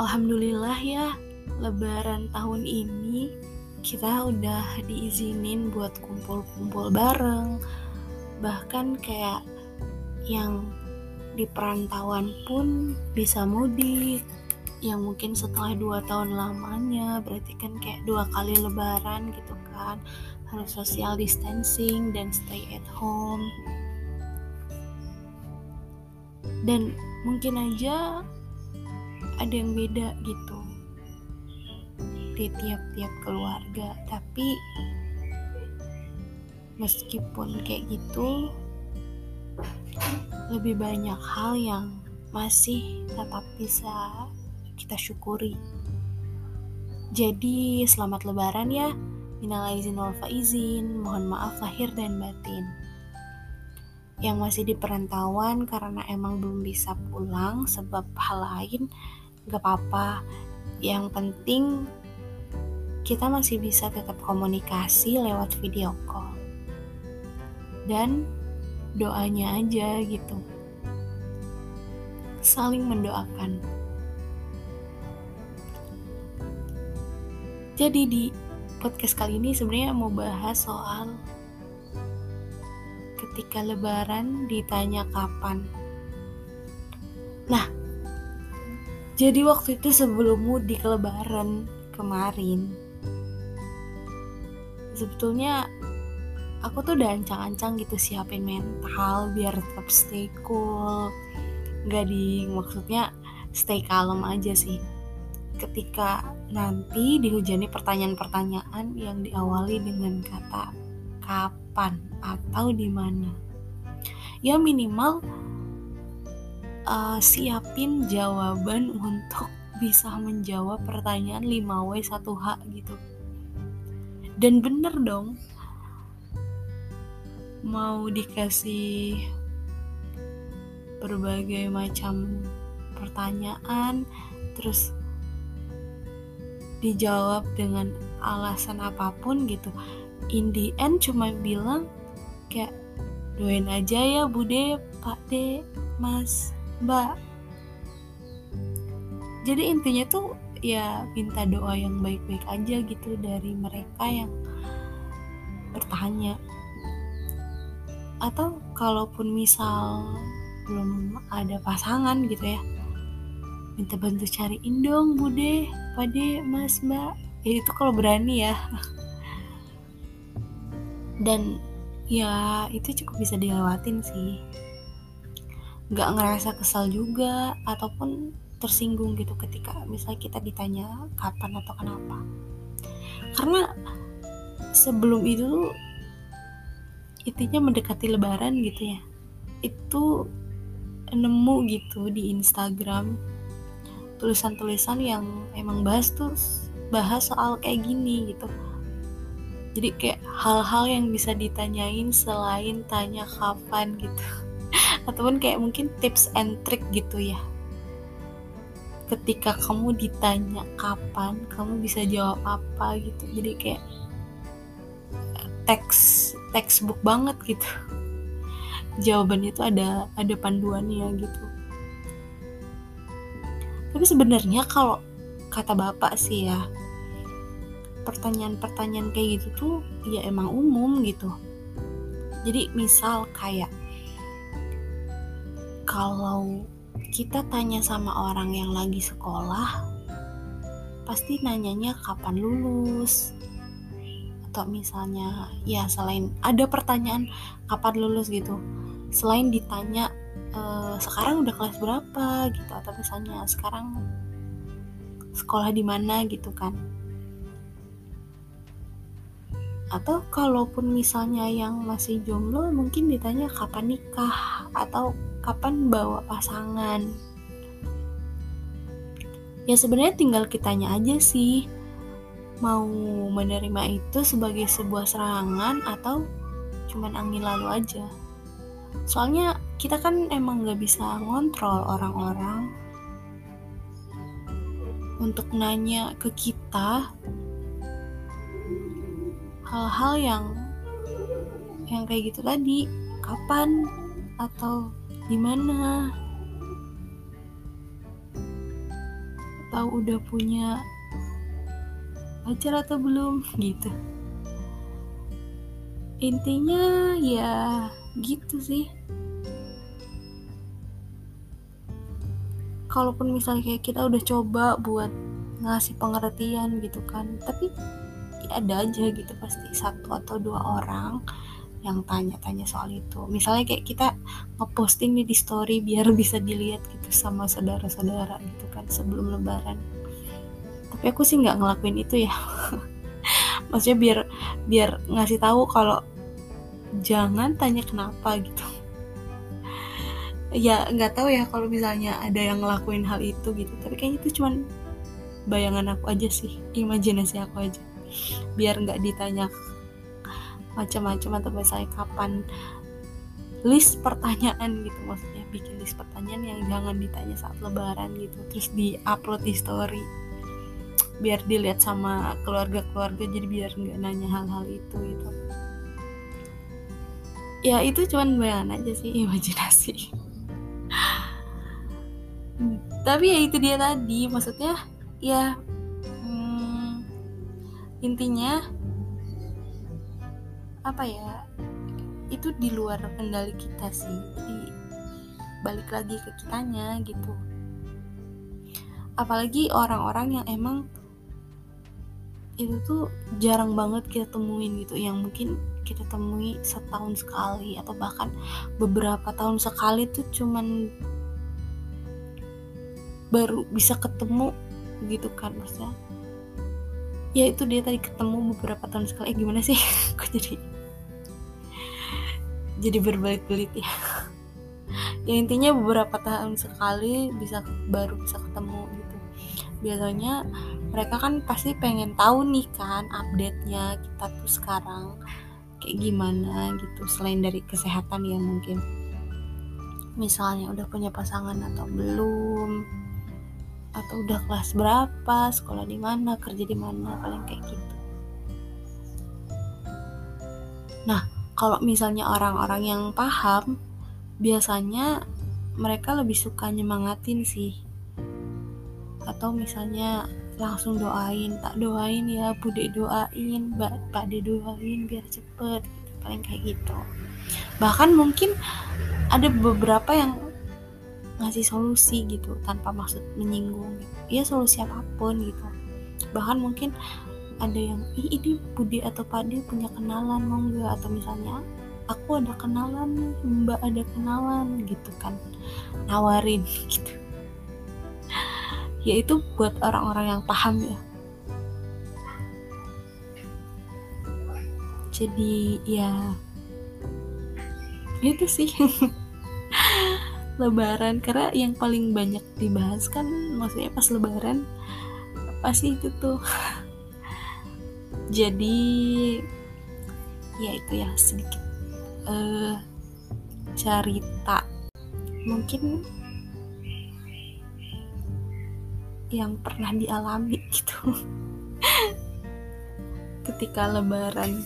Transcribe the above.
Alhamdulillah ya, lebaran tahun ini kita udah diizinin buat kumpul-kumpul bareng. Bahkan kayak yang di perantauan pun bisa mudik. Yang mungkin setelah dua tahun lamanya berarti kan kayak dua kali lebaran gitu kan. Harus social distancing dan stay at home. Dan mungkin aja ada yang beda gitu. Di tiap-tiap keluarga tapi meskipun kayak gitu lebih banyak hal yang masih tetap bisa kita syukuri. Jadi selamat lebaran ya. Minal aizin wal faizin mohon maaf lahir dan batin. Yang masih di perantauan karena emang belum bisa pulang sebab hal lain gak apa-apa. Yang penting kita masih bisa tetap komunikasi lewat video call. Dan doanya aja gitu. Saling mendoakan. Jadi di podcast kali ini sebenarnya mau bahas soal ketika lebaran ditanya kapan. Nah, jadi waktu itu sebelum mudik lebaran kemarin, sebetulnya aku tuh udah ancang-ancang gitu siapin mental biar tetap stay cool. Gak di maksudnya stay kalem aja sih. Ketika nanti dihujani pertanyaan-pertanyaan yang diawali dengan kata kapan atau di mana. Ya minimal uh, siapin jawaban untuk bisa menjawab pertanyaan 5W 1H gitu. Dan bener dong, mau dikasih berbagai macam pertanyaan, terus dijawab dengan alasan apa pun gitu. In the end cuma bilang kayak doain aja ya bude pak de mas mbak. Jadi intinya tuh ya minta doa yang baik-baik aja gitu dari mereka yang bertanya. Atau kalaupun misal belum ada pasangan gitu ya minta bantu cariin dong bude pade mas mbak. Ya itu kalau berani ya. Dan ya itu cukup bisa dilewatin sih nggak ngerasa kesal juga ataupun tersinggung gitu ketika misalnya kita ditanya kapan atau kenapa. Karena sebelum itu intinya mendekati lebaran gitu ya itu nemu gitu di Instagram tulisan-tulisan yang emang bahas tuh bahas soal kayak gini gitu. Jadi kayak hal-hal yang bisa ditanyain selain tanya kapan gitu ataupun kayak mungkin tips and trick gitu ya. Ketika kamu ditanya kapan kamu bisa jawab apa gitu. Jadi kayak teks textbook banget gitu. Jawabannya itu ada ada panduannya gitu. Tapi sebenarnya kalau kata bapak sih ya pertanyaan-pertanyaan kayak gitu tuh ya emang umum gitu. Jadi misal kayak kalau kita tanya sama orang yang lagi sekolah pasti nanyanya kapan lulus? Atau misalnya ya selain ada pertanyaan kapan lulus? gitu. Selain ditanya e, sekarang udah kelas berapa? gitu. Atau misalnya sekarang sekolah di mana? gitu kan. Atau kalaupun misalnya yang masih jomblo mungkin ditanya kapan nikah? Atau kapan bawa pasangan? Ya sebenarnya tinggal kitanya aja sih. Mau menerima itu sebagai sebuah serangan atau cuman angin lalu aja? Soalnya kita kan emang gak bisa ngontrol orang-orang. Untuk nanya ke kita hal-hal yang yang kayak gitu tadi kapan atau di mana? Atau udah punya pacar atau belum? Gitu. Intinya ya gitu sih. Kalaupun misalnya kayak kita udah coba buat ngasih pengertian gitu kan tapi ya ada aja gitu pasti satu atau dua orang yang tanya-tanya soal itu. Misalnya kayak kita ngeposting nih di story biar bisa dilihat gitu sama saudara-saudara gitu kan sebelum lebaran. Tapi aku sih nggak ngelakuin itu ya. Maksudnya biar biar ngasih tahu kalau jangan tanya kenapa gitu. Ya nggak tahu ya kalau misalnya ada yang ngelakuin hal itu gitu. Tapi kayaknya itu cuman bayangan aku aja sih imajinasi aku aja. Biar nggak ditanya macam-macam atau misalnya kapan list pertanyaan gitu maksudnya bikin list pertanyaan yang jangan ditanya saat lebaran gitu terus di upload di story biar dilihat sama keluarga-keluarga jadi biar nggak nanya hal-hal itu gitu. Ya itu cuman bayangan aja sih imajinasi. Tapi ya itu dia tadi maksudnya ya hmm, intinya apa ya itu di luar kendali kita sih. Jadi balik lagi ke kitanya gitu. Apalagi orang-orang yang emang itu tuh jarang banget kita temuin gitu. Yang mungkin kita temui setahun sekali atau bahkan beberapa tahun sekali tuh cuman baru bisa ketemu gitu kan maksudnya ya itu dia tadi ketemu beberapa tahun sekali. Eh, gimana sih? Kok jadi jadi berbelit-belit ya? Ya intinya beberapa tahun sekali bisa baru bisa ketemu gitu. Biasanya mereka kan pasti pengen tahu nih kan update nya kita tuh sekarang kayak gimana gitu selain dari kesehatan ya mungkin. Misalnya udah punya pasangan atau belum atau udah kelas berapa, sekolah di mana, kerja di mana, paling kayak gitu. Nah, kalau misalnya orang-orang yang paham, biasanya mereka lebih suka nyemangatin sih. Atau misalnya langsung doain, tak doain ya, bude doain, mbak, pak de doain biar cepet, gitu. paling kayak gitu. Bahkan mungkin ada beberapa yang ngasih solusi gitu tanpa maksud menyinggung. Gitu. ya solusi apa pun gitu. Bahkan mungkin ada yang ih ini Budi atau Pade punya kenalan mau nggak? Atau misalnya aku ada kenalan Mbak ada kenalan gitu kan. Nawarin gitu. Ya itu buat orang-orang yang paham ya. Jadi ya itu sih lebaran karena yang paling banyak dibahas kan maksudnya pas lebaran pasti itu tuh. Jadi ya itu ya sedikit uh, cerita. Mungkin yang pernah dialami gitu. Ketika lebaran